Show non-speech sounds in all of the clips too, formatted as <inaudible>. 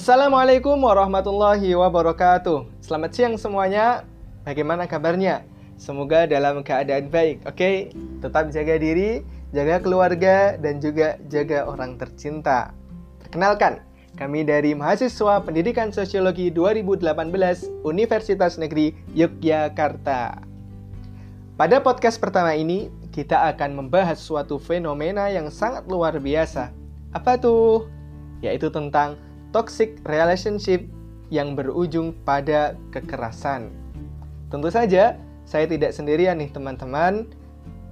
Assalamualaikum warahmatullahi wabarakatuh. Selamat siang semuanya. Bagaimana kabarnya? Semoga dalam keadaan baik. Oke, tetap jaga diri, jaga keluarga, dan juga jaga orang tercinta. Perkenalkan, kami dari mahasiswa Pendidikan Sosiologi 2018 Universitas Negeri Yogyakarta. Pada podcast pertama ini, kita akan membahas suatu fenomena yang sangat luar biasa. Apa tuh? Yaitu tentang toxic relationship yang berujung pada kekerasan. Tentu saja, saya tidak sendirian nih teman-teman.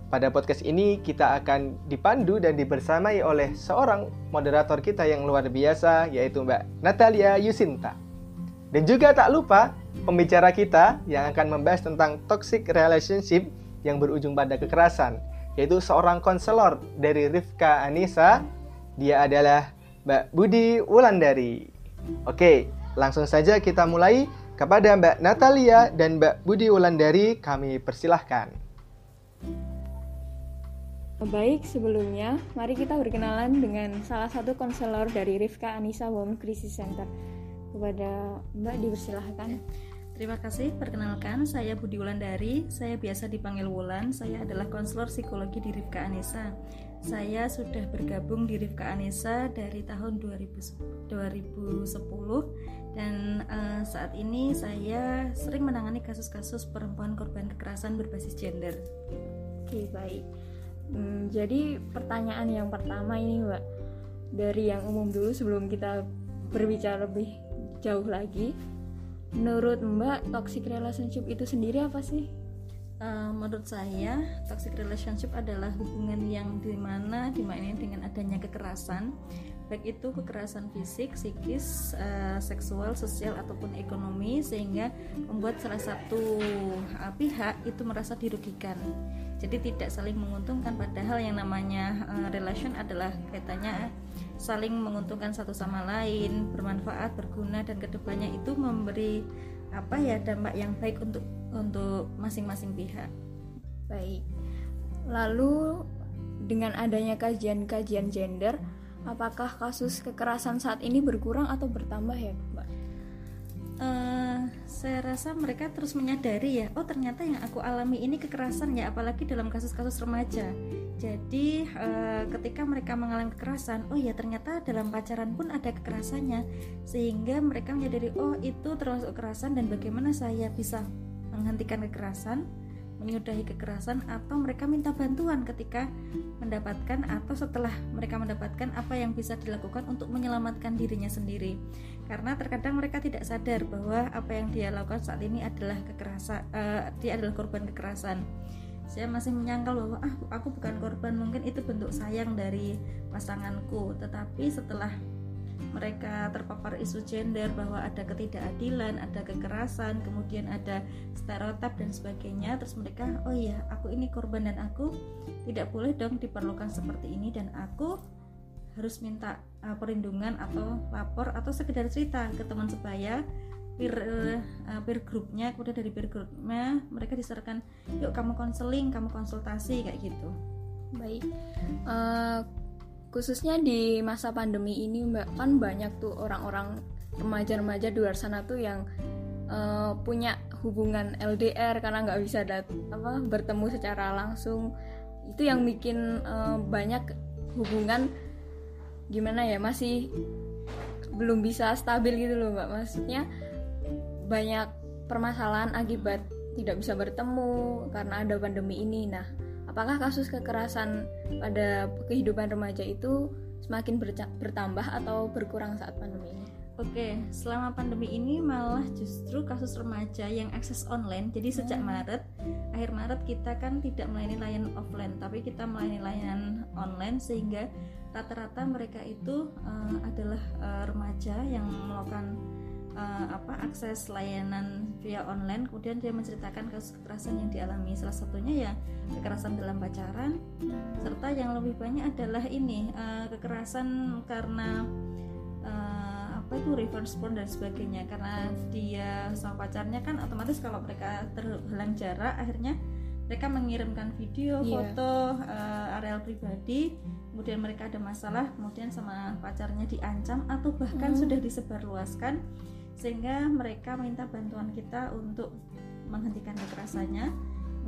Pada podcast ini kita akan dipandu dan dibersamai oleh seorang moderator kita yang luar biasa yaitu Mbak Natalia Yusinta. Dan juga tak lupa pembicara kita yang akan membahas tentang toxic relationship yang berujung pada kekerasan, yaitu seorang konselor dari Rifka Anissa. Dia adalah Mbak Budi Wulandari. Oke, langsung saja kita mulai kepada Mbak Natalia dan Mbak Budi Wulandari kami persilahkan. Baik, sebelumnya mari kita berkenalan dengan salah satu konselor dari Rifka Anissa Women Crisis Center. Kepada Mbak dipersilahkan. Terima kasih, perkenalkan saya Budi Wulandari, saya biasa dipanggil Wulan, saya adalah konselor psikologi di Rifka Anissa. Saya sudah bergabung di Rifka Anissa dari tahun 2010 dan uh, saat ini saya sering menangani kasus-kasus perempuan korban kekerasan berbasis gender. Oke, baik. Hmm, jadi pertanyaan yang pertama ini, Mbak, dari yang umum dulu sebelum kita berbicara lebih jauh lagi menurut Mbak toxic relationship itu sendiri apa sih? Uh, menurut saya toxic relationship adalah hubungan yang di mana dimainin dengan adanya kekerasan baik itu kekerasan fisik, psikis, uh, seksual, sosial ataupun ekonomi sehingga membuat salah satu uh, pihak itu merasa dirugikan. Jadi tidak saling menguntungkan padahal yang namanya uh, relation adalah kaitannya saling menguntungkan satu sama lain, bermanfaat, berguna dan ke depannya itu memberi apa ya dampak yang baik untuk untuk masing-masing pihak. Baik. Lalu dengan adanya kajian-kajian gender apakah kasus kekerasan saat ini berkurang atau bertambah ya Mbak? Uh, saya rasa mereka terus menyadari ya, oh ternyata yang aku alami ini kekerasan ya, apalagi dalam kasus-kasus remaja. Jadi uh, ketika mereka mengalami kekerasan, oh ya ternyata dalam pacaran pun ada kekerasannya, sehingga mereka menyadari oh itu termasuk kekerasan dan bagaimana saya bisa menghentikan kekerasan menyudahi kekerasan atau mereka minta bantuan ketika mendapatkan atau setelah mereka mendapatkan apa yang bisa dilakukan untuk menyelamatkan dirinya sendiri. Karena terkadang mereka tidak sadar bahwa apa yang dia lakukan saat ini adalah kekerasan uh, dia adalah korban kekerasan. Saya masih menyangkal bahwa ah aku bukan korban mungkin itu bentuk sayang dari pasanganku. Tetapi setelah mereka terpapar isu gender bahwa ada ketidakadilan, ada kekerasan, kemudian ada stereotip dan sebagainya. Terus mereka, oh iya, aku ini korban dan aku tidak boleh dong diperlukan seperti ini dan aku harus minta uh, perlindungan atau lapor atau sekedar cerita ke teman sebaya peer uh, peer groupnya. Kemudian dari peer groupnya mereka disarankan yuk kamu konseling kamu konsultasi kayak gitu. Baik. Uh, khususnya di masa pandemi ini mbak kan banyak tuh orang-orang remaja-remaja di luar sana tuh yang uh, punya hubungan LDR karena nggak bisa dat apa bertemu secara langsung. Itu yang bikin uh, banyak hubungan gimana ya masih belum bisa stabil gitu loh mbak. Maksudnya banyak permasalahan akibat tidak bisa bertemu karena ada pandemi ini. Nah apakah kasus kekerasan pada kehidupan remaja itu semakin bertambah atau berkurang saat pandemi ini? Oke, selama pandemi ini malah justru kasus remaja yang akses online. Jadi sejak hmm. Maret, akhir Maret kita kan tidak melayani layanan offline, tapi kita melayani layanan online sehingga rata-rata mereka itu uh, adalah uh, remaja yang melakukan uh, apa akses layanan via online. Kemudian dia menceritakan kasus kekerasan yang dialami. Salah satunya ya kekerasan dalam pacaran. Serta yang lebih banyak adalah ini uh, kekerasan karena uh, apa itu reverse porn dan sebagainya. Karena dia sama pacarnya kan otomatis kalau mereka terhalang jarak akhirnya mereka mengirimkan video, Iya. foto, uh, areal pribadi, kemudian mereka ada masalah, kemudian sama pacarnya diancam atau bahkan Hmm. sudah disebarluaskan sehingga mereka minta bantuan kita untuk menghentikan kekerasannya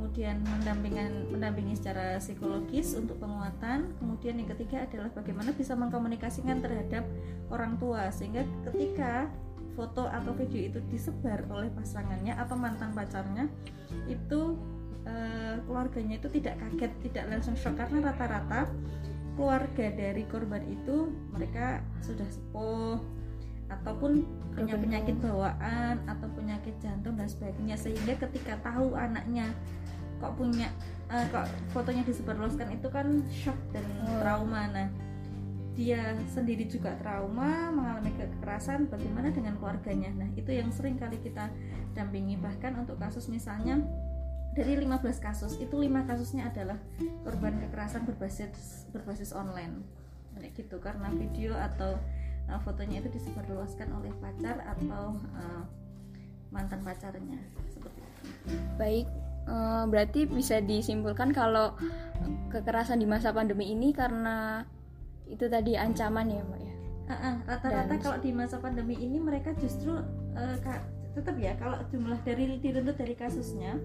kemudian mendampingan mendampingi secara psikologis untuk penguatan. Kemudian yang ketiga adalah bagaimana bisa mengkomunikasikan terhadap orang tua sehingga ketika foto atau video itu disebar oleh pasangannya atau mantan pacarnya itu eh, keluarganya itu tidak kaget tidak langsung shock. Karena rata-rata keluarga dari korban itu mereka sudah sepuh ataupun punya penyakit bawaan atau penyakit jantung dan sebagainya sehingga ketika tahu anaknya kok punya eh, kok fotonya disebarluaskan itu kan shock dan Oh. trauma. Nah dia sendiri juga trauma mengalami kekerasan bagaimana dengan keluarganya? Nah itu yang sering kali kita dampingi. Bahkan untuk kasus misalnya dari 15 kasus itu lima kasusnya adalah korban kekerasan berbasis berbasis online. Kayak gitu karena video atau uh, fotonya itu disebarluaskan oleh pacar atau uh, mantan pacarnya seperti itu. Baik, eh, berarti bisa disimpulkan kalau kekerasan di masa pandemi ini karena itu tadi ancaman ya, Mbak ya. Ah, rata-rata Dan- kalau di masa pandemi ini mereka justru uh, ka- tetap ya kalau jumlah dari diruntut dari kasusnya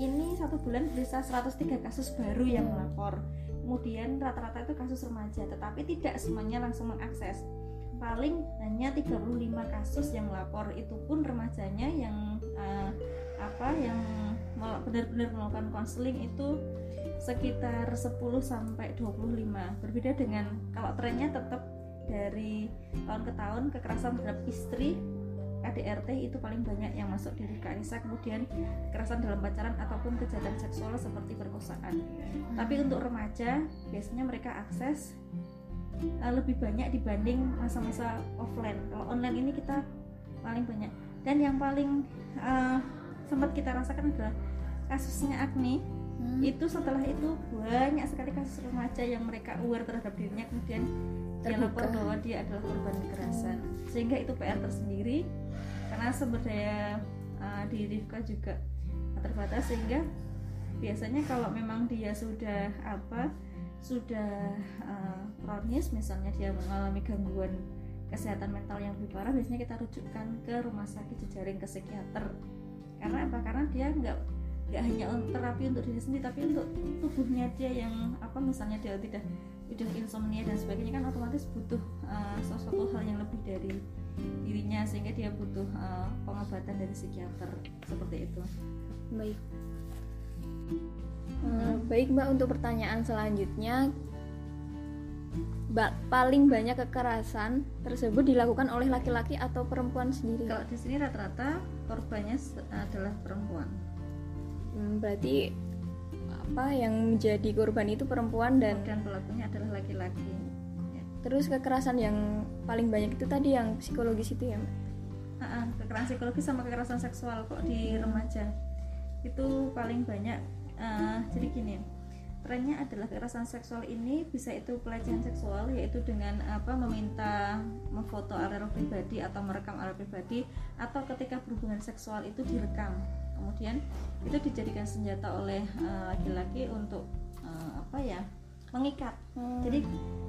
ini satu bulan bisa 103 kasus baru yang melapor kemudian rata-rata itu kasus remaja tetapi tidak semuanya langsung mengakses paling hanya 35 kasus yang melapor itu pun remajanya yang uh, apa yang benar-benar melakukan konseling itu sekitar 10 sampai 25 berbeda dengan kalau trennya tetap dari tahun ke tahun kekerasan terhadap istri KDRT itu paling banyak yang masuk dari Kanisa kemudian kekerasan dalam pacaran ataupun kejahatan seksual seperti perkosaan. Tapi untuk remaja biasanya mereka akses uh, lebih banyak dibanding masa-masa offline. Kalau online ini kita paling banyak. Dan yang paling uh, sempat kita rasakan adalah kasusnya Agni. Hmm. itu setelah itu banyak sekali kasus remaja yang mereka aware terhadap dirinya kemudian dia lapor bahwa dia adalah korban kekerasan. Sehingga itu PR tersendiri karena sumber daya uh, di Rifka juga terbatas. Sehingga biasanya kalau memang dia sudah apa sudah uh, misalnya dia mengalami gangguan kesehatan mental yang lebih parah biasanya kita rujukkan ke rumah sakit jejaring ke psikiater. Karena apa? Karena dia nggak nggak hanya terapi untuk diri sendiri tapi untuk tubuhnya dia yang apa misalnya dia tidak udah insomnia dan sebagainya kan otomatis butuh uh, sesuatu hal yang lebih dari dirinya sehingga dia butuh uh, pengobatan dari psikiater. Seperti itu. Baik. Eh, baik Mbak untuk pertanyaan selanjutnya Mbak, paling banyak kekerasan tersebut dilakukan oleh laki-laki atau perempuan sendiri? kalau di sini rata-rata korbannya adalah perempuan Hmm, berarti apa yang menjadi korban itu perempuan dan dan pelakunya adalah laki-laki Ya. terus kekerasan yang paling banyak itu tadi yang psikologis itu ya Mbak? Ah, ah, kekerasan psikologis sama kekerasan seksual kok di remaja itu paling banyak eh, jadi gini trennya adalah kekerasan seksual ini bisa itu pelecehan seksual yaitu dengan apa meminta memfoto area pribadi atau merekam area pribadi atau ketika berhubungan seksual itu direkam. Kemudian itu dijadikan senjata oleh eh, laki-laki untuk eh, apa ya mengikat. Jadi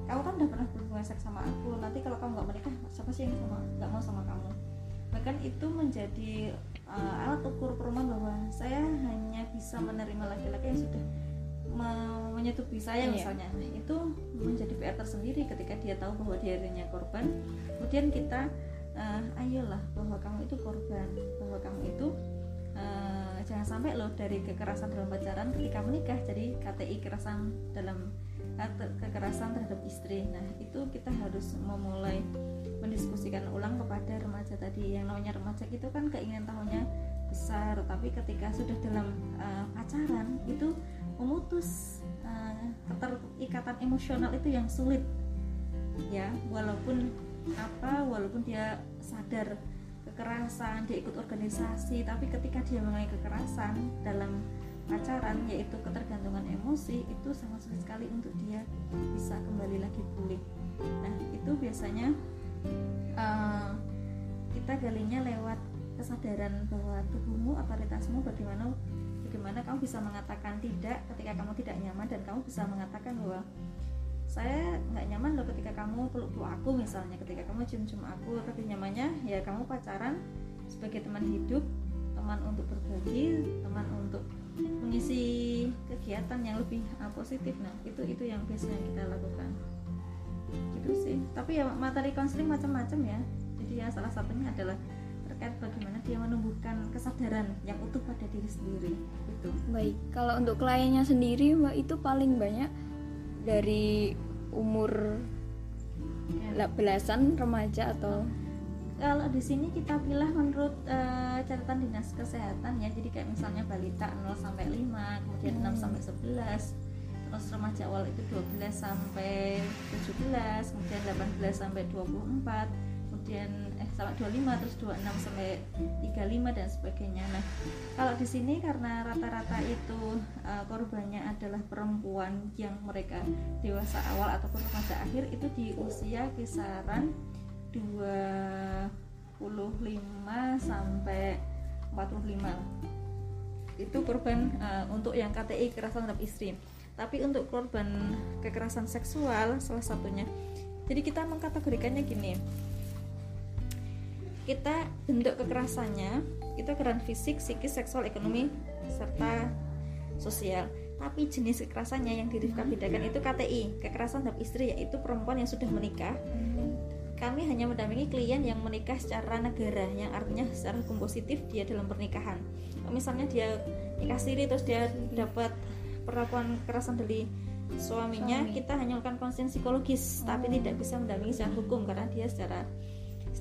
kamu kan udah pernah berhubungan seks sama aku nanti kalau kamu nggak menikah siapa sih yang sama nggak mau sama kamu? Bahkan itu menjadi uh, alat ukur perumahan bahwa saya hanya bisa menerima laki-laki yang sudah me- menyetubuhi saya Iya. misalnya. Itu menjadi PR tersendiri ketika dia tahu bahwa dia dirinya korban. Kemudian kita uh, ayolah bahwa kamu itu korban jangan sampai loh dari kekerasan dalam pacaran ketika menikah. Jadi KTI kekerasan dalam kekerasan terhadap istri. Nah itu kita harus memulai mendiskusikan ulang kepada remaja tadi. Yang namanya remaja itu kan keinginan tahunya besar tapi ketika sudah dalam uh, pacaran itu memutus uh, keterikatan emosional itu yang sulit. Ya walaupun apa walaupun dia sadar kekerasan dia ikut organisasi tapi ketika dia mengalami kekerasan dalam pacaran yaitu ketergantungan emosi itu sangat sulit sekali untuk dia bisa kembali lagi pulih. Nah itu biasanya eh, kita galinya lewat kesadaran bahwa tubuhmu otoritasmu bagaimana bagaimana kamu bisa mengatakan tidak ketika kamu tidak nyaman dan kamu bisa mengatakan bahwa saya nggak nyaman loh ketika kamu peluk peluk aku misalnya. Ketika kamu cium cium aku lebih nyamannya ya kamu pacaran sebagai teman hidup teman untuk berbagi teman untuk mengisi kegiatan yang lebih uh, positif. Nah itu itu yang biasanya kita lakukan. Gitu sih. Tapi ya materi konseling macam-macam ya. Jadi ya salah satunya adalah terkait bagaimana dia menumbuhkan kesadaran yang utuh pada diri sendiri. Itu baik. Kalau untuk kliennya sendiri mbak itu paling banyak dari umur belasan remaja atau? Kalau di sini kita pilih menurut uh, catatan dinas kesehatan ya. Jadi kayak misalnya balita 0 sampai 5 kemudian hmm. 6 sampai 11 terus remaja awal itu 12 sampai 17 kemudian 18 sampai 24 kemudian eh sampai 25 terus 26 sampai 35 dan sebagainya. Nah kalau di sini karena rata-rata itu uh, korbannya adalah perempuan yang mereka dewasa awal ataupun remaja akhir itu di usia kisaran 25 sampai 45 itu korban uh, untuk yang KTI kekerasan terhadap istri. Tapi untuk korban kekerasan seksual salah satunya. Jadi kita mengkategorikannya gini kita bentuk kekerasannya itu kekerasan fisik, psikis, seksual, ekonomi serta sosial. Tapi jenis kekerasannya yang bedakan itu KTI kekerasan terhadap istri yaitu perempuan yang sudah menikah. Kami hanya mendampingi klien yang menikah secara negara yang artinya secara hukum positif dia dalam pernikahan. Misalnya dia nikah siri terus dia dapat perlakuan kekerasan dari suaminya Suami. kita hanya melakukan konsen psikologis oh. tapi tidak bisa mendampingi secara hukum karena dia secara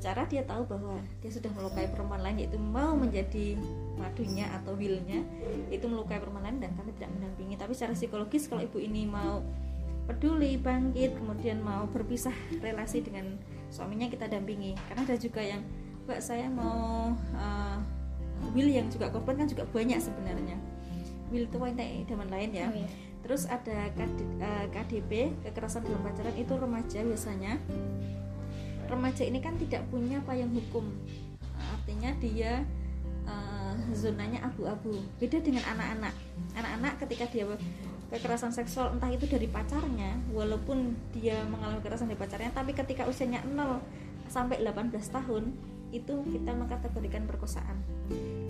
secara dia tahu bahwa dia sudah melukai perempuan lain yaitu mau menjadi madunya atau willnya itu melukai perempuan lain dan kami tidak mendampingi. Tapi secara psikologis kalau ibu ini mau peduli bangkit kemudian mau berpisah relasi dengan suaminya kita dampingi. Karena ada juga yang mbak saya mau uh, will yang juga korban kan juga banyak sebenarnya. Will itu wanita idaman lain ya. Oh, iya. terus ada KD, uh, KDP kekerasan dalam pacaran itu remaja biasanya remaja ini kan tidak punya payung hukum. Artinya dia uh, zonanya abu-abu. Beda dengan anak-anak. Anak-anak ketika dia kekerasan seksual entah itu dari pacarnya walaupun dia mengalami kekerasan dari pacarnya tapi ketika usianya 0 sampai 18 tahun itu kita mengkategorikan perkosaan.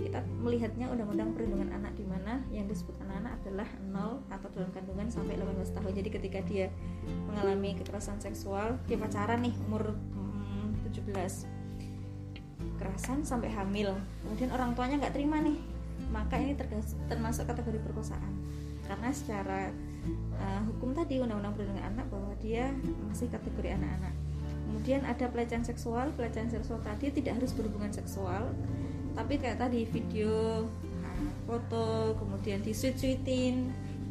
Kita melihatnya undang-undang perlindungan anak di mana yang disebut anak-anak adalah 0 atau dalam kandungan sampai 18 tahun. Jadi ketika dia mengalami kekerasan seksual dia pacaran nih umur 17 kekerasan sampai hamil. Kemudian orang tuanya nggak terima nih. Maka ini termasuk kategori perkosaan. Karena secara uh, hukum tadi undang-undang perlindungan anak bahwa dia masih kategori anak-anak. Kemudian ada pelecehan seksual. Pelecehan seksual tadi tidak harus berhubungan seksual. Tapi kayak tadi video uh, foto kemudian di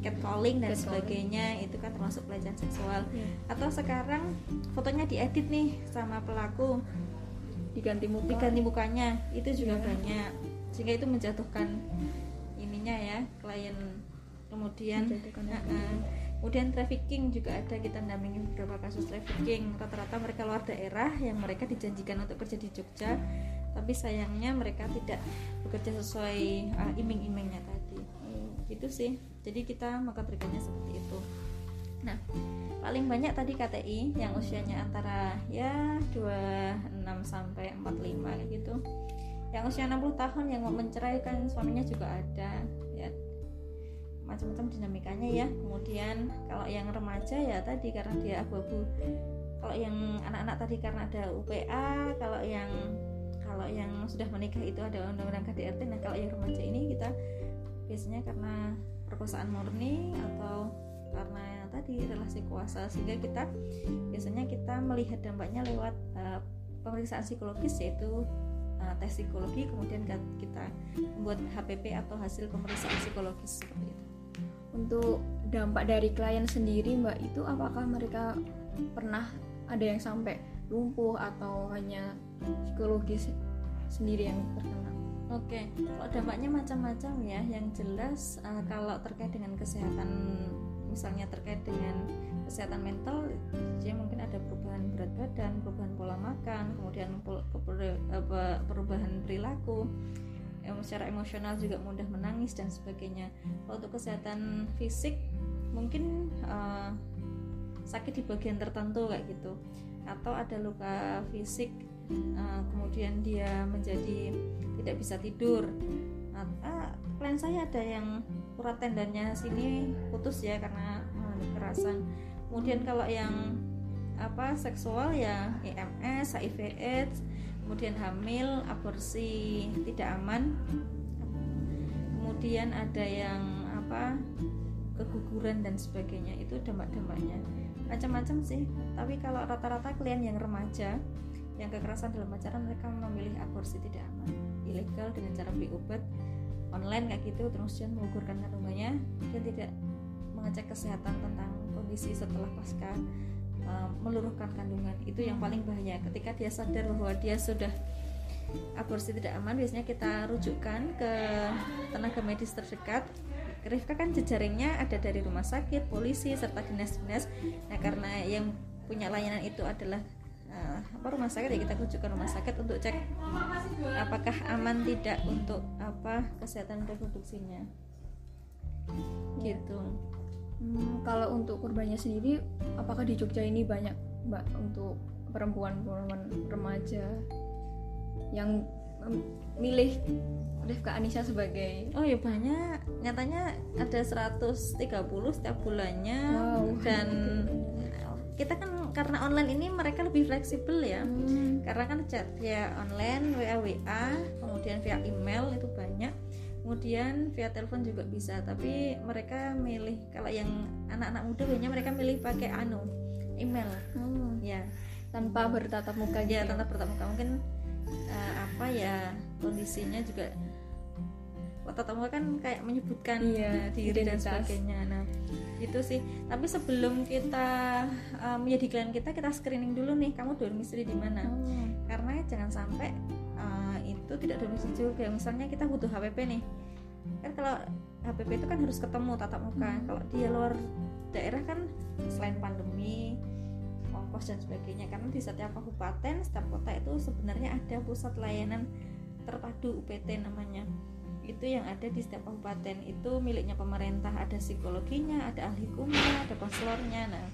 catcalling dan sebagainya itu kan termasuk pelecehan seksual. Yeah. atau sekarang fotonya diedit nih sama pelaku. Diganti muka. Diganti mukanya itu juga yeah. banyak. Sehingga itu menjatuhkan ininya ya klien. Kemudian uh, kemudian trafficking juga ada kita mendampingi beberapa kasus trafficking. Rata-rata mereka luar daerah yang mereka dijanjikan untuk kerja di Jogja. Tapi sayangnya mereka tidak bekerja sesuai uh, iming-imingnya tadi. Hmm. gitu sih jadi kita mengkategorikannya seperti itu. Nah paling banyak tadi KTI yang usianya antara ya 26 sampai 45 gitu. Yang usia 60 tahun yang mau menceraikan suaminya juga ada ya. Macam-macam dinamikanya ya. Kemudian kalau yang remaja ya tadi karena dia abu-abu. Kalau yang anak-anak tadi karena ada UPA kalau yang kalau yang sudah menikah itu ada undang-undang KDRT nah kalau yang remaja ini kita biasanya karena perkosaan murni atau karena tadi relasi kuasa. Sehingga kita biasanya kita melihat dampaknya lewat uh, pemeriksaan psikologis yaitu uh, tes psikologi kemudian kita membuat HPP atau hasil pemeriksaan psikologis seperti itu. Untuk dampak dari klien sendiri mbak itu apakah mereka pernah ada yang sampai lumpuh atau hanya psikologis sendiri yang terkena oke kalau dampaknya macam-macam ya? Yang jelas uh, kalau terkait dengan kesehatan misalnya terkait dengan kesehatan mental dia mungkin ada perubahan berat badan perubahan pola makan kemudian perubahan perilaku secara emosional juga mudah menangis dan sebagainya. Kalau untuk kesehatan fisik mungkin uh, sakit di bagian tertentu kayak gitu. Atau ada luka fisik uh, kemudian dia menjadi tidak bisa tidur. Uh, klien saya ada yang urat tendanya sini putus ya karena kekerasan. Kemudian kalau yang apa seksual ya IMS, HIV AIDS, kemudian hamil, aborsi tidak aman, kemudian ada yang apa keguguran dan sebagainya. Itu dampak-dampaknya. Macam-macam sih. Tapi kalau rata-rata klien yang remaja yang kekerasan dalam pacaran mereka memilih aborsi tidak aman. Ilegal dengan cara beli obat online kayak gitu terus dia mengukurkan kandungannya dia tidak mengecek kesehatan tentang kondisi setelah pasca uh, meluruhkan kandungan. Itu yang paling bahaya. Ketika dia sadar bahwa dia sudah aborsi tidak aman biasanya kita rujukkan ke tenaga medis terdekat. Rifka kan jejaringnya ada dari rumah sakit, polisi serta dinas-dinas. Nah, karena yang punya layanan itu adalah uh, apa rumah sakit ya kita rujukkan rumah sakit untuk cek apakah aman tidak untuk apa kesehatan reproduksinya. Gitu. Hmm, kalau untuk korbannya sendiri, apakah di Jogja ini banyak mbak untuk perempuan-perempuan remaja yang milih Rifka Anissa sebagai oh ya banyak nyatanya ada 130 setiap bulannya wow. dan <laughs> kita kan karena online ini mereka lebih fleksibel ya. Hmm. karena kan chat via online WA WA kemudian via email itu banyak. Kemudian via telepon juga bisa tapi mereka milih kalau yang anak-anak muda biasanya mereka milih pakai anu email. Hmm. ya. Tanpa bertatap muka ya gitu tanpa bertatap muka. Mungkin uh, apa ya kondisinya juga tatap muka kan kayak menyebutkan Iya, diri dan identitas. sebagainya. Nah itu sih. Tapi sebelum kita uh, menjadi klien kita kita screening dulu nih kamu domisili di mana? Oh. karena jangan sampai uh, itu tidak domisili juga. Misalnya kita butuh HPP nih. Kan kalau HPP itu kan harus ketemu tatap muka. Hmm. kalau di luar daerah kan selain pandemi ongkos dan sebagainya. Karena di setiap kabupaten setiap kota itu sebenarnya ada pusat layanan terpadu UPT namanya itu yang ada di setiap kabupaten. Itu miliknya pemerintah. Ada psikologinya ada ahli hukumnya ada konselornya. Nah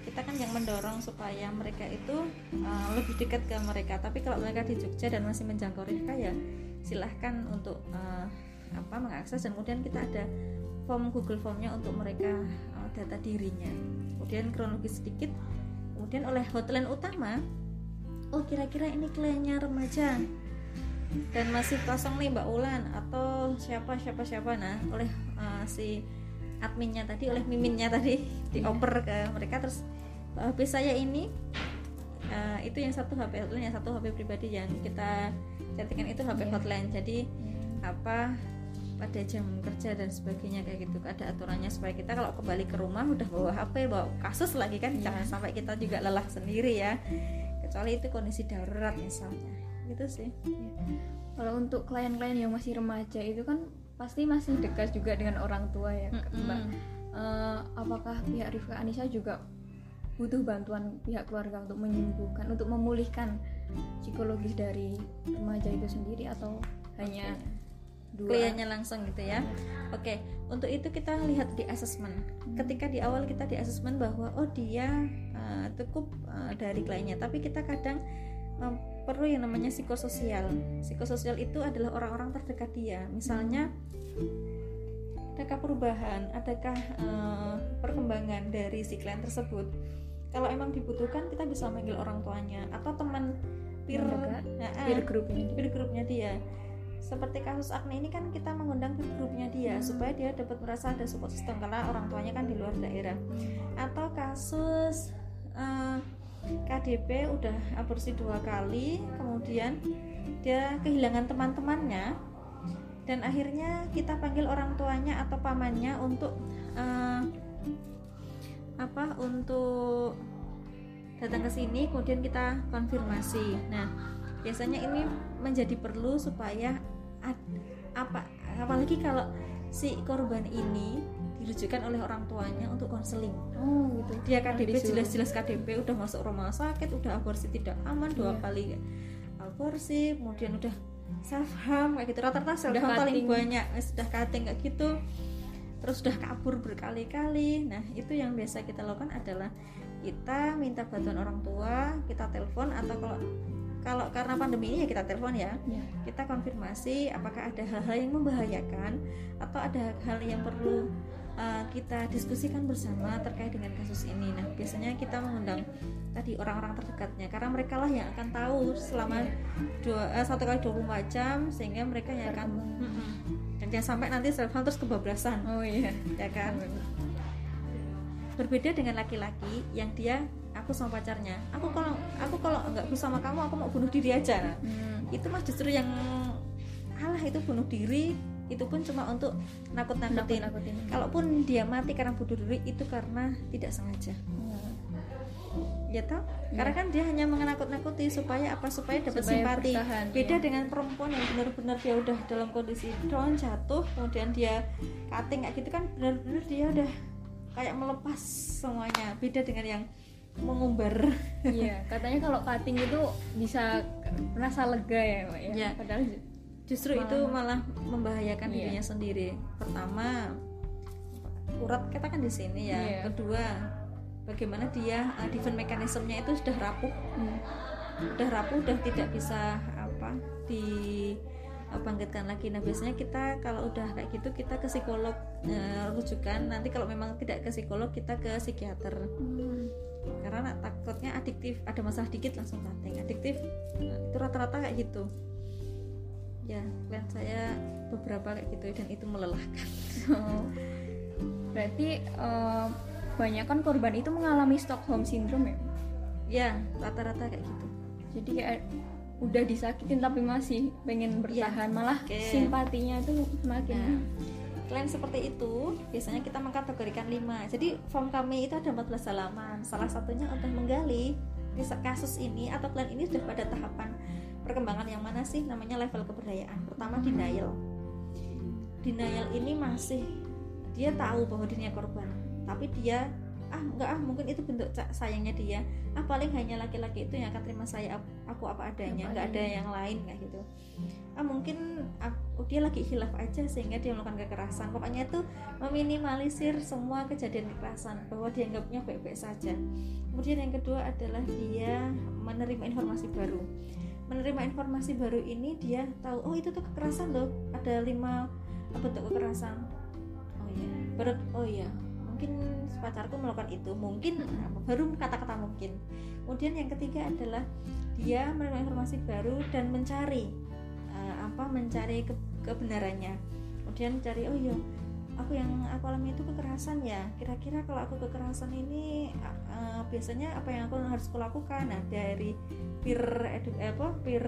kita kan yang mendorong supaya mereka itu uh, lebih dekat ke mereka. Tapi kalau mereka di Jogja dan masih menjangkau mereka ya silahkan untuk uh, apa mengakses. Dan kemudian kita ada form Google Formnya untuk mereka uh, data dirinya. Kemudian kronologis sedikit. Kemudian oleh hotline utama oh kira-kira ini kliennya remaja dan masih kosong nih Mbak Ulan atau siapa siapa siapa? Nah oleh uh, si adminnya tadi oleh miminnya tadi dioper ke mereka. Terus HP saya ini uh, itu yang satu HP hotline yang satu HP pribadi yang kita chattingan itu HP Iya. hotline. Jadi apa pada jam kerja dan sebagainya kayak gitu. Ada aturannya supaya kita kalau kembali ke rumah udah bawa HP bawa kasus lagi kan. Iya. jangan sampai kita juga lelah sendiri ya. Kecuali itu kondisi darurat misalnya gitu sih Kalau untuk klien-klien yang masih remaja itu kan pasti masih dekat juga dengan orang tua ya. Mbak. Eh, apakah pihak Rifka Anissa juga butuh bantuan pihak keluarga untuk menyembuhkan, untuk memulihkan psikologis dari remaja itu sendiri atau hanya dua? kliennya langsung gitu ya. Oke, untuk itu kita lihat di asesmen. Ketika di awal kita di asesmen bahwa oh dia uh, cukup uh, dari kliennya, tapi kita kadang um, perlu yang namanya psikososial. Psikososial itu adalah orang-orang terdekat dia. Misalnya adakah perubahan, adakah uh, perkembangan dari si klien tersebut? Kalau emang dibutuhkan kita bisa manggil orang tuanya atau teman peer, Mendekat, Nah, ah, peer groupnya peer grupnya dia seperti kasus Agni ini kan kita mengundang peer grupnya dia supaya dia dapat merasa ada support system karena orang tuanya kan di luar daerah atau kasus eh, KDP udah aborsi dua kali kemudian dia kehilangan teman-temannya. Dan akhirnya kita panggil orang tuanya atau pamannya untuk eh, apa untuk datang ke sini kemudian kita konfirmasi. Nah biasanya ini menjadi perlu supaya ad- apa apalagi kalau si korban ini dirujukan oleh orang tuanya untuk konseling Oh gitu. dia KDP jelas-jelas KDP udah masuk rumah sakit udah aborsi tidak aman dua Iya. kali aborsi kemudian udah self harm kayak gitu rata-rata self harm paling banyak eh, sudah cutting kayak gitu terus sudah kabur berkali-kali nah itu yang biasa kita lakukan adalah kita minta bantuan orang tua kita telepon atau kalau kalau karena pandemi ini ya kita telepon ya. ya. Kita konfirmasi apakah ada hal-hal yang membahayakan atau ada hal yang perlu uh, kita diskusikan bersama terkait dengan kasus ini. Nah, biasanya kita mengundang tadi orang-orang terdekatnya karena mereka lah yang akan tahu selama ya. dua uh, satu kali 24 jam sehingga mereka yang akan mm -mm. dan jangan sampai nanti self terus kebablasan. Oh iya, ya kan. Berbeda dengan laki-laki yang dia aku sama pacarnya aku kalau aku kalau nggak bersama kamu aku mau bunuh diri aja hmm. itu mah justru yang alah itu bunuh diri itu pun cuma untuk nakut-nakutin Nakut kalaupun dia mati karena bunuh diri itu karena tidak sengaja hmm. ya toh ya. karena kan dia hanya menakut-nakuti supaya apa supaya dapat simpati bertahan, beda ya. dengan perempuan yang benar-benar dia udah dalam kondisi down jatuh kemudian dia cutting kayak gitu kan benar-benar dia udah kayak melepas semuanya beda dengan yang mengumbar. Iya, katanya kalau cutting itu bisa rasa lega ya, Mbak ya. ya. Padahal justru malah, itu malah membahayakan iya. dirinya sendiri. Pertama, urat kita kan di sini ya. Iya. Kedua, bagaimana dia uh, defense mekanismenya itu sudah rapuh. Hmm. Sudah rapuh, sudah tidak bisa apa di bangkitkan lagi. Nah biasanya kita kalau udah kayak gitu kita ke psikolog uh, rujukan. Nanti kalau memang tidak ke psikolog kita ke psikiater. Hmm karena takutnya adiktif ada masalah dikit langsung cutting adiktif nah, itu rata-rata kayak gitu ya klien saya beberapa kayak gitu dan itu melelahkan oh. berarti uh, banyak kan korban itu mengalami Stockholm syndrome ya ya rata-rata kayak gitu jadi kayak udah disakitin tapi masih pengen iya. bertahan ya, malah okay. simpatinya itu semakin nah Selain seperti itu, biasanya kita mengkategorikan 5. Jadi form kami itu ada 14 halaman. Salah satunya untuk menggali kasus ini atau klien ini sudah pada tahapan perkembangan yang mana sih namanya level kepercayaan. Pertama denial. Denial ini masih dia tahu bahwa dirinya korban, tapi dia ah enggak ah mungkin itu bentuk sayangnya dia. Ah paling hanya laki-laki itu yang akan terima saya aku apa adanya nggak ada yang lain kayak gitu. Ah mungkin aku, dia lagi hilaf aja sehingga dia melakukan kekerasan. Pokoknya itu meminimalisir semua kejadian kekerasan bahwa dia anggapnya baik-baik saja. Kemudian yang kedua adalah dia menerima informasi baru menerima informasi baru ini dia tahu oh itu tuh kekerasan loh. Ada lima bentuk kekerasan. Oh iya. Baru oh iya. Mungkin pacarku melakukan itu. Mungkin. Baru kata-kata mungkin. Kemudian yang ketiga adalah dia menerima informasi baru dan mencari uh, apa mencari ke kebenarannya. Kemudian cari oh iya aku yang aku alami itu kekerasan ya. Kira-kira kalau aku kekerasan ini uh, biasanya apa yang aku harus kulakukan nah dari peer edu, eh, apa peer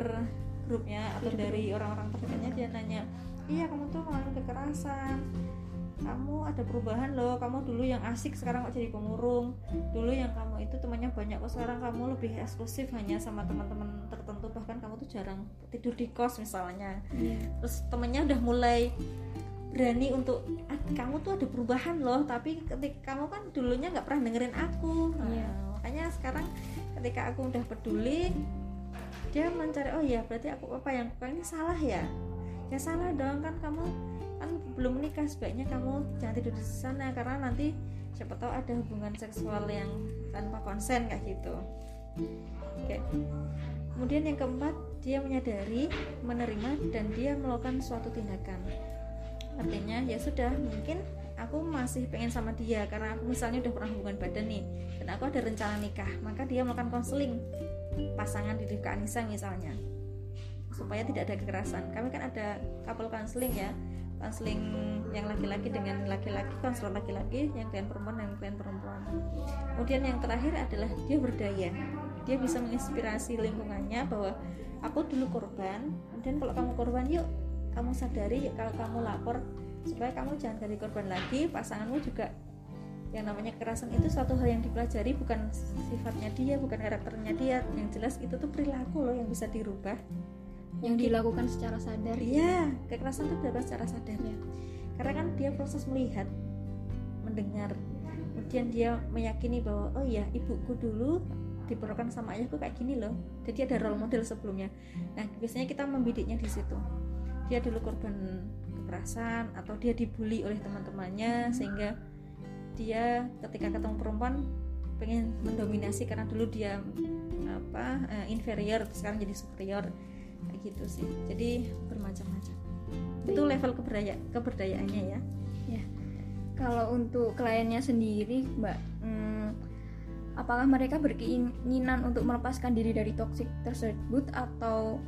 grupnya atau dari orang-orang terdekatnya dia nanya iya kamu tuh mengalami kekerasan. Kamu ada perubahan loh. Kamu dulu yang asik sekarang kok jadi pemurung. Dulu yang kamu itu temannya banyak kok sekarang kamu lebih eksklusif hanya sama teman-teman tertentu. Bahkan kamu tuh jarang tidur di kos misalnya. Yeah. terus temennya udah mulai berani untuk ah, kamu tuh ada perubahan loh tapi ketika kamu kan dulunya nggak pernah dengerin aku. Nah, yeah. makanya sekarang ketika aku udah peduli dia mencari oh ya berarti aku apa yang ini salah ya? Ya salah dong kan kamu kan belum menikah sebaiknya kamu jangan tidur di sana karena nanti siapa tahu ada hubungan seksual yang tanpa konsen kayak gitu. Oke. Kemudian yang keempat dia menyadari menerima dan dia melakukan suatu tindakan artinya ya sudah mungkin aku masih pengen sama dia karena aku misalnya udah pernah hubungan badan nih dan aku ada rencana nikah maka dia melakukan konseling pasangan di Rifka Anissa misalnya supaya tidak ada kekerasan. Kami kan ada couple counseling ya konseling yang laki-laki dengan laki-laki konselor laki-laki yang klien perempuan dan klien perempuan. Kemudian yang terakhir adalah dia berdaya. Dia bisa menginspirasi lingkungannya bahwa aku dulu korban dan kalau kamu korban yuk kamu sadari kalau kamu lapor supaya kamu jangan jadi korban lagi pasanganmu juga yang namanya kekerasan itu suatu hal yang dipelajari bukan sifatnya dia bukan karakternya dia. Yang jelas itu tuh perilaku loh yang bisa dirubah. Yang dilakukan secara sadar. Iya kekerasan itu dilakukan secara sadar. Ya karena kan dia proses melihat mendengar. Kemudian dia meyakini bahwa oh iya ibuku dulu diperlukan sama ayahku kayak gini loh. Jadi ada role model sebelumnya. Nah biasanya kita membidiknya di situ dia dulu korban kekerasan atau dia dibully oleh teman-temannya sehingga dia ketika ketemu perempuan pengen mendominasi karena dulu dia apa uh, inferior sekarang jadi superior kayak gitu sih. Jadi bermacam-macam. Itu level keberdaya keberdayaannya ya. Ya. Kalau untuk kliennya sendiri mbak hmm, apakah mereka berkeinginan untuk melepaskan diri dari toksik tersebut atau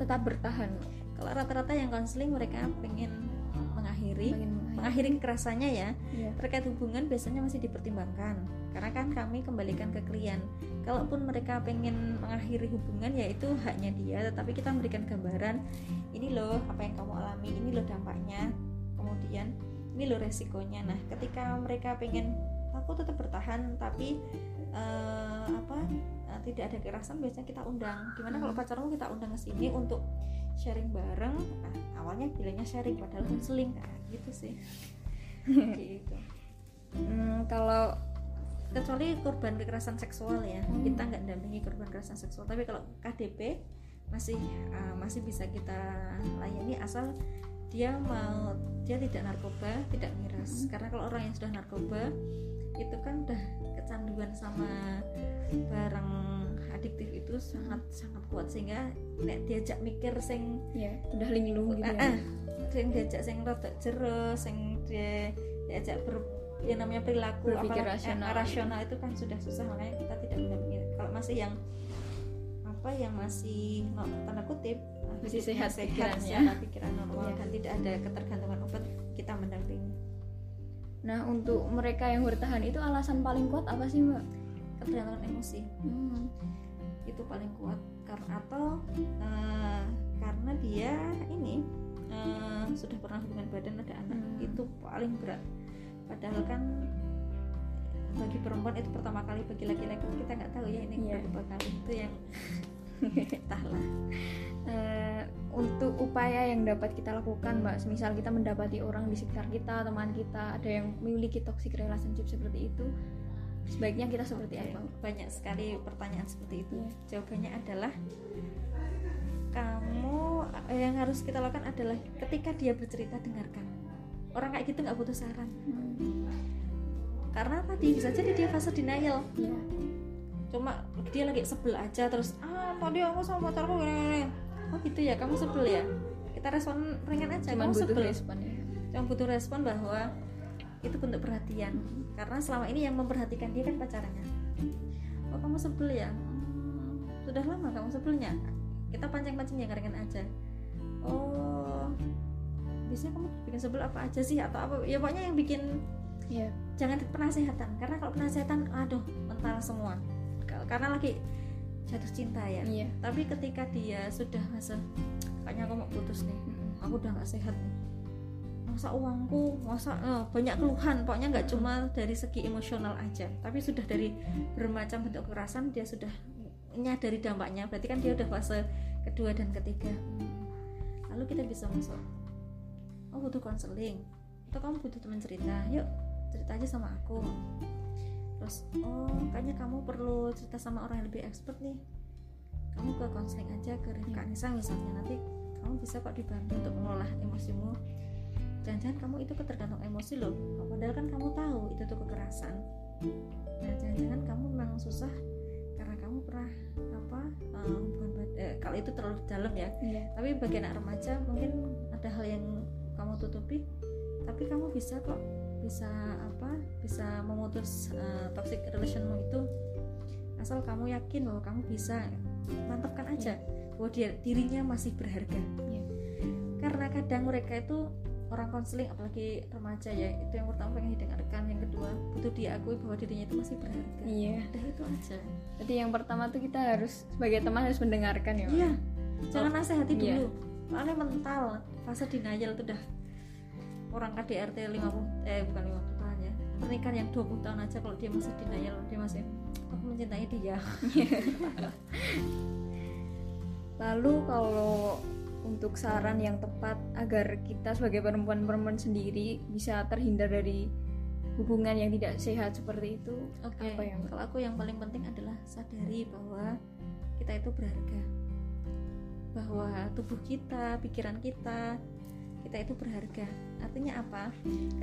tetap bertahan kalau rata-rata yang konseling mereka pengen mengakhiri mengakhiri. kekerasannya ya yeah. terkait hubungan biasanya masih dipertimbangkan. Karena kan kami kembalikan ke klien. Kalaupun mereka pengen mengakhiri hubungan ya itu haknya dia. Tetapi kita memberikan gambaran ini loh apa yang kamu alami ini loh dampaknya. Kemudian ini loh resikonya. Nah ketika mereka pengen aku tetap bertahan tapi uh, apa tidak ada kekerasan biasanya kita undang. Gimana kalau hmm. pacarmu kita undang ke sini untuk sharing bareng? Nah, awalnya bilangnya sharing padahal konseling kan? Gitu sih. <laughs> Gitu. Hmm, kalau kecuali korban kekerasan seksual ya. Hmm. kita nggak dampingi korban kekerasan seksual. Tapi kalau KDP masih uh, masih bisa kita layani asal dia mau dia tidak narkoba tidak miras. Hmm. karena kalau orang yang sudah narkoba itu kan udah kecanduan sama barang adiktif itu sangat sangat kuat sehingga nek diajak mikir sing ya udah linglung gitu ya. Uh, sing diajak sing rada jero sing dia diajak ber yang namanya perilaku Berpikir rasional. Eh, rasional itu kan sudah susah makanya kita tidak mendampingi kalau masih yang apa yang masih no, tanda kutip masih sehat, sehat pikirannya pikiran normal ya. dan tidak ada ketergantungan obat kita mendampingi nah untuk mereka yang bertahan itu alasan paling kuat apa sih mbak ketergantungan emosi hmm. itu paling kuat karena atau uh, karena dia ini uh, sudah pernah hubungan badan ada anak hmm. itu paling berat padahal kan bagi perempuan itu pertama kali bagi laki-laki kita nggak tahu ya ini yeah. berapa kali itu yang <laughs> entahlah uh, untuk upaya yang dapat kita lakukan mbak misal kita mendapati orang di sekitar kita teman kita ada yang memiliki toxic relationship seperti itu sebaiknya kita seperti okay. apa banyak sekali pertanyaan seperti itu yeah. jawabannya adalah kamu eh, yang harus kita lakukan adalah ketika dia bercerita dengarkan orang kayak gitu nggak butuh saran hmm. karena tadi bisa jadi dia fase denial ya. Cuma dia lagi sebel aja terus ah tadi aku sama pacarku gini, oh gitu ya kamu sebel ya? Kita respon ringan aja cuma butuh sebel. respon ya. Cuma butuh respon bahwa itu bentuk perhatian. Karena selama ini yang memperhatikan dia kan pacarnya oh kamu sebel ya? Hmm, sudah lama kamu sebelnya. Kita pancing-pancing yang ringan aja. Oh biasanya kamu bikin sebel apa aja sih? Atau apa ya pokoknya yang bikin yeah. jangan penasehatan. Karena kalau penasehatan aduh mental semua karena lagi jatuh cinta ya. Yeah. tapi ketika dia sudah masa kayaknya aku mau putus nih. Mm-hmm. aku udah gak sehat nih. Masa uangku masa eh, banyak keluhan. Pokoknya nggak cuma dari segi emosional aja tapi sudah dari bermacam bentuk kekerasan dia sudah nyadari dampaknya. Berarti kan dia udah fase kedua dan ketiga. Lalu kita bisa masuk. Oh butuh konseling. Atau kamu butuh teman cerita? Yuk cerita aja sama aku. Terus oh kayaknya kamu perlu cerita sama orang yang lebih expert nih. Kamu ke konseling aja ke Rifka hmm. Nisa misalnya. Nanti kamu bisa kok dibantu untuk mengolah emosimu. Jangan-jangan kamu itu ketergantung emosi loh. Padahal kan kamu tahu itu tuh kekerasan. Nah jangan-jangan kamu memang susah karena kamu pernah apa uh, bukan eh, kalau itu terlalu dalam ya. Yeah. tapi bagi anak remaja mungkin ada hal yang kamu tutupi. Tapi kamu bisa kok bisa apa bisa memutus uh, toxic relationmu itu asal kamu yakin bahwa kamu bisa mantapkan aja yeah. bahwa dia dirinya masih berharga. Yeah. karena kadang mereka itu orang konseling apalagi remaja ya. Itu yang pertama pengen didengarkan yang kedua butuh diakui bahwa dirinya itu masih berharga. Iya. Udah itu aja. Jadi yang pertama tuh kita harus sebagai teman harus mendengarkan ya iya. Jangan oh, nasihati iya. dulu. Soalnya mental fase denial itu udah orang KDRT 50 eh bukan 50 tahun ya pernikahan yang 20 tahun aja kalau dia masih denial dia masih aku mencintai dia <laughs> lalu kalau untuk saran yang tepat agar kita sebagai perempuan-perempuan sendiri bisa terhindar dari hubungan yang tidak sehat seperti itu Oke, apa yang kalau aku yang paling penting adalah sadari bahwa kita itu berharga. Bahwa tubuh kita, pikiran kita, kita itu berharga. Artinya apa?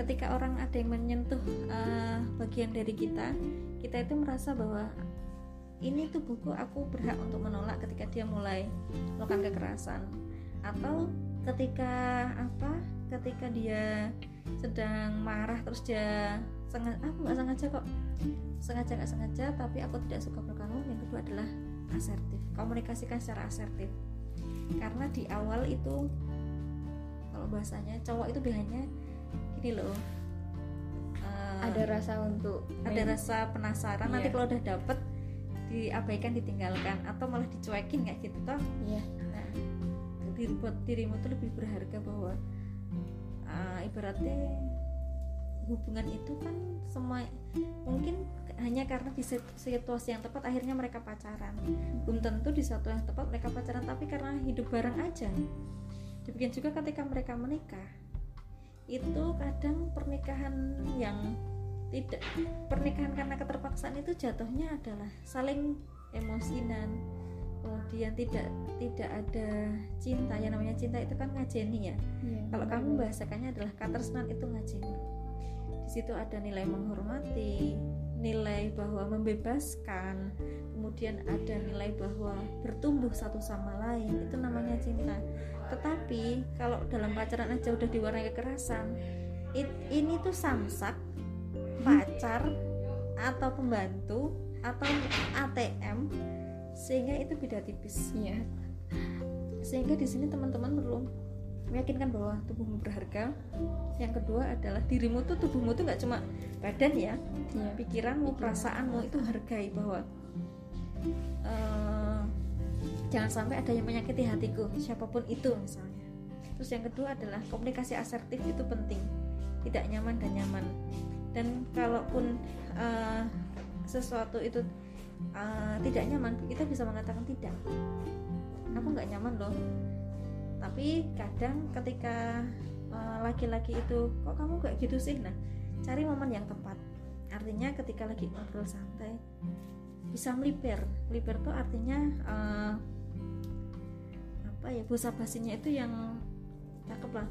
Ketika orang ada yang menyentuh uh, bagian dari kita, kita itu merasa bahwa ini tubuhku aku berhak untuk menolak ketika dia mulai melakukan kekerasan. Atau ketika apa? Ketika dia sedang marah terus dia sengaja aku nggak sengaja kok. Sengaja nggak sengaja tapi aku tidak suka berkamu yang kedua adalah asertif komunikasikan secara asertif. Karena di awal itu kalau bahasanya cowok itu biasanya gini loh uh, ada rasa untuk ada rasa penasaran. Nanti Iya. kalau udah dapet diabaikan ditinggalkan atau malah dicuekin kayak gitu toh. Iya. nah diri buat dirimu tuh lebih berharga bahwa uh, ibaratnya hubungan itu kan semua mungkin hanya karena di sit- situasi yang tepat akhirnya mereka pacaran. Belum tentu di satu yang tepat mereka pacaran tapi karena hidup bareng aja demikian juga ketika mereka menikah itu kadang pernikahan yang tidak pernikahan karena keterpaksaan itu jatuhnya adalah saling emosi dan kemudian tidak tidak ada cinta. Yang namanya cinta itu kan ngajeni ya. Iya, kalau benar. kamu bahasakannya adalah katresnan itu ngajeni. Di situ ada nilai menghormati nilai bahwa membebaskan kemudian ada nilai bahwa bertumbuh satu sama lain. Itu namanya cinta tetapi kalau dalam pacaran aja udah diwarnai kekerasan it- ini tuh samsak pacar atau pembantu atau ATM sehingga itu beda tipis Iya. sehingga di sini teman-teman perlu meyakinkan bahwa tubuhmu berharga yang kedua adalah dirimu tuh tubuhmu tuh nggak cuma badan ya Iya. pikiranmu perasaanmu itu hargai bahwa eh, jangan sampai ada yang menyakiti hatiku siapa pun itu misalnya. Terus yang kedua adalah komunikasi asertif itu penting. Tidak nyaman dan nyaman. Dan kalaupun eh, sesuatu itu eh, tidak nyaman kita bisa mengatakan tidak. Aku nggak nyaman loh. Tapi kadang ketika eh, laki-laki itu kok kamu nggak gitu sih? Nah cari momen yang tepat. Artinya ketika lagi ngobrol santai bisa melipir melipir tuh artinya eh, apa ya bahasa basinya itu yang cakep lah.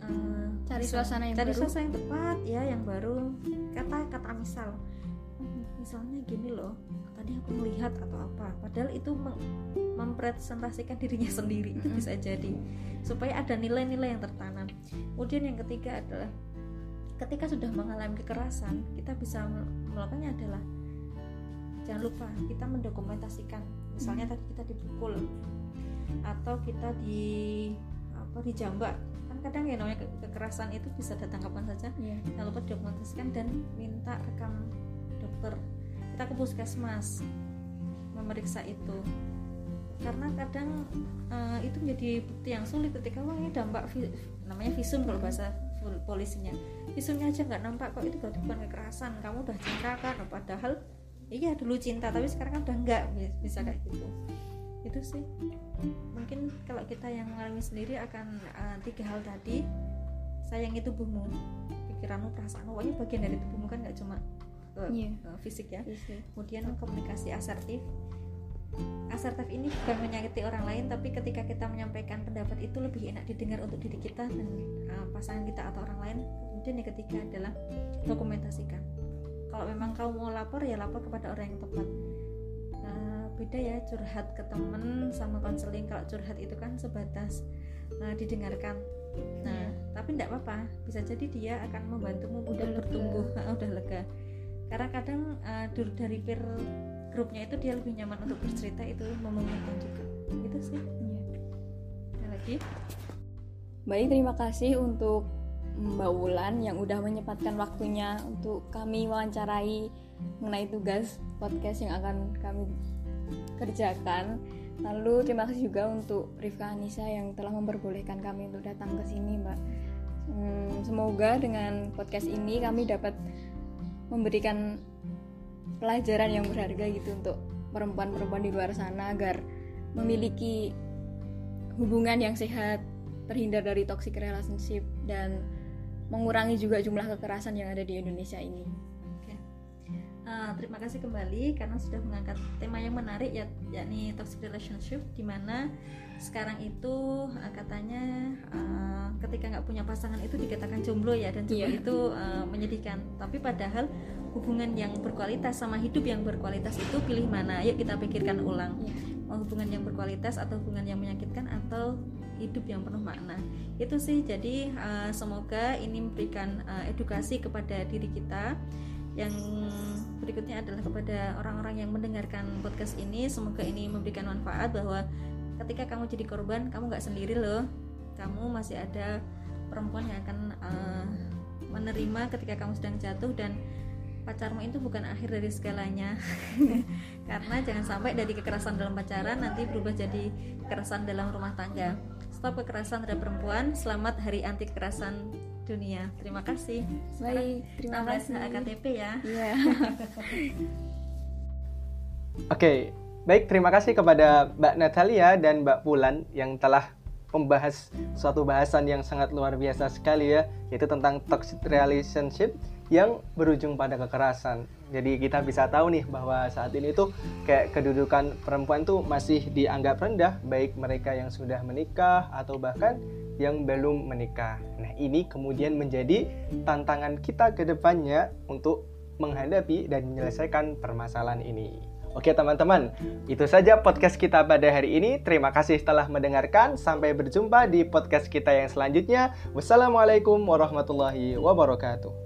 Eh, Cari misal- suasana yang cari baru. suasana yang tepat ya yang baru. Kata kata misal. Misalnya gini loh tadi aku melihat atau apa padahal itu mempresentasikan dirinya sendiri itu Mm-mm. bisa jadi. Supaya ada nilai-nilai yang tertanam. Kemudian yang ketiga adalah ketika sudah mengalami kekerasan kita bisa mel- melakukannya adalah jangan lupa kita mendokumentasikan. Misalnya tadi kita dipukul atau kita di apa dijambak kan kadang ya namanya ke- kekerasan itu bisa datang kapan saja. Jangan lupa dokumentasikan dan minta rekam dokter. Kita ke puskesmas memeriksa itu. Karena kadang eh, itu menjadi bukti yang sulit ketika wah ini dampak vi- namanya visum kalau bahasa pol- polisinya. Visumnya aja nggak nampak kok itu berarti bukan kekerasan. Kamu udah cinta kan? Padahal iya dulu cinta tapi sekarang kan udah enggak bi- bisa kayak gitu itu sih. Mungkin kalau kita yang mengalami sendiri akan eh, tiga hal tadi. Sayangi tubuhmu pikiranmu perasaanmu pokoknya bagian dari tubuhmu kan nggak cuma eh, Iya. eh, fisik ya. Bisa. kemudian komunikasi asertif. Asertif ini bukan menyakiti orang lain tapi ketika kita menyampaikan pendapat itu lebih enak didengar untuk diri kita dan uh, pasangan kita atau orang lain. Kemudian yang ketiga adalah dokumentasikan. Kalau memang kamu mau lapor ya lapor kepada orang yang tepat. Uh, beda ya curhat ke temen sama konseling kalau curhat itu kan sebatas uh, didengarkan. Nah tapi tidak apa-apa bisa jadi dia akan membantumu untuk Udah lega. bertumbuh. <laughs> Udah lega. Karena kadang uh, dari peer grupnya itu dia lebih nyaman untuk bercerita itu memungkinkan juga. Itu sih. Iya. Ada lagi? Baik, terima kasih untuk Mbak Wulan yang udah menyempatkan waktunya untuk kami wawancarai mengenai tugas podcast yang akan kami kerjakan. Lalu terima kasih juga untuk Rifka Anissa yang telah memperbolehkan kami untuk datang ke sini, Mbak. Hmm, semoga dengan podcast ini kami dapat memberikan pelajaran yang berharga gitu untuk perempuan-perempuan di luar sana agar memiliki hubungan yang sehat, terhindar dari toxic relationship dan mengurangi juga jumlah kekerasan yang ada di Indonesia ini. Uh, terima kasih kembali karena sudah mengangkat tema yang menarik ya, yakni toxic relationship di mana sekarang itu uh, katanya uh, ketika nggak punya pasangan itu dikatakan jomblo ya dan jomblo yeah. itu uh, menyedihkan. Tapi padahal hubungan yang berkualitas sama hidup yang berkualitas itu pilih mana? Yuk kita pikirkan ulang. Yeah. mau hubungan yang berkualitas atau hubungan yang menyakitkan atau hidup yang penuh makna? Itu sih. Jadi uh, semoga ini memberikan uh, edukasi kepada diri kita yang berikutnya adalah kepada orang-orang yang mendengarkan podcast ini. Semoga ini memberikan manfaat bahwa ketika kamu jadi korban kamu nggak sendiri loh. Kamu masih ada perempuan yang akan uh, menerima ketika kamu sedang jatuh dan pacarmu itu bukan akhir dari segalanya. <laughs> Karena jangan sampai dari kekerasan dalam pacaran nanti berubah jadi kekerasan dalam rumah tangga. Stop kekerasan terhadap perempuan. Selamat hari anti kekerasan dunia. Terima kasih. Baik, terima kasih. KTP ya. Iya. <laughs> Oke, baik terima kasih kepada Mbak Natalia dan Mbak Pulan yang telah membahas suatu bahasan yang sangat luar biasa sekali ya, yaitu tentang toxic relationship yang berujung pada kekerasan. Jadi kita bisa tahu nih bahwa saat ini tuh kayak kedudukan perempuan tuh masih dianggap rendah baik mereka yang sudah menikah atau bahkan yang belum menikah. Nah, ini kemudian menjadi tantangan kita ke depannya untuk menghadapi dan menyelesaikan permasalahan ini. Oke teman-teman, itu saja podcast kita pada hari ini. Terima kasih telah mendengarkan. Sampai berjumpa di podcast kita yang selanjutnya. Wassalamualaikum warahmatullahi wabarakatuh.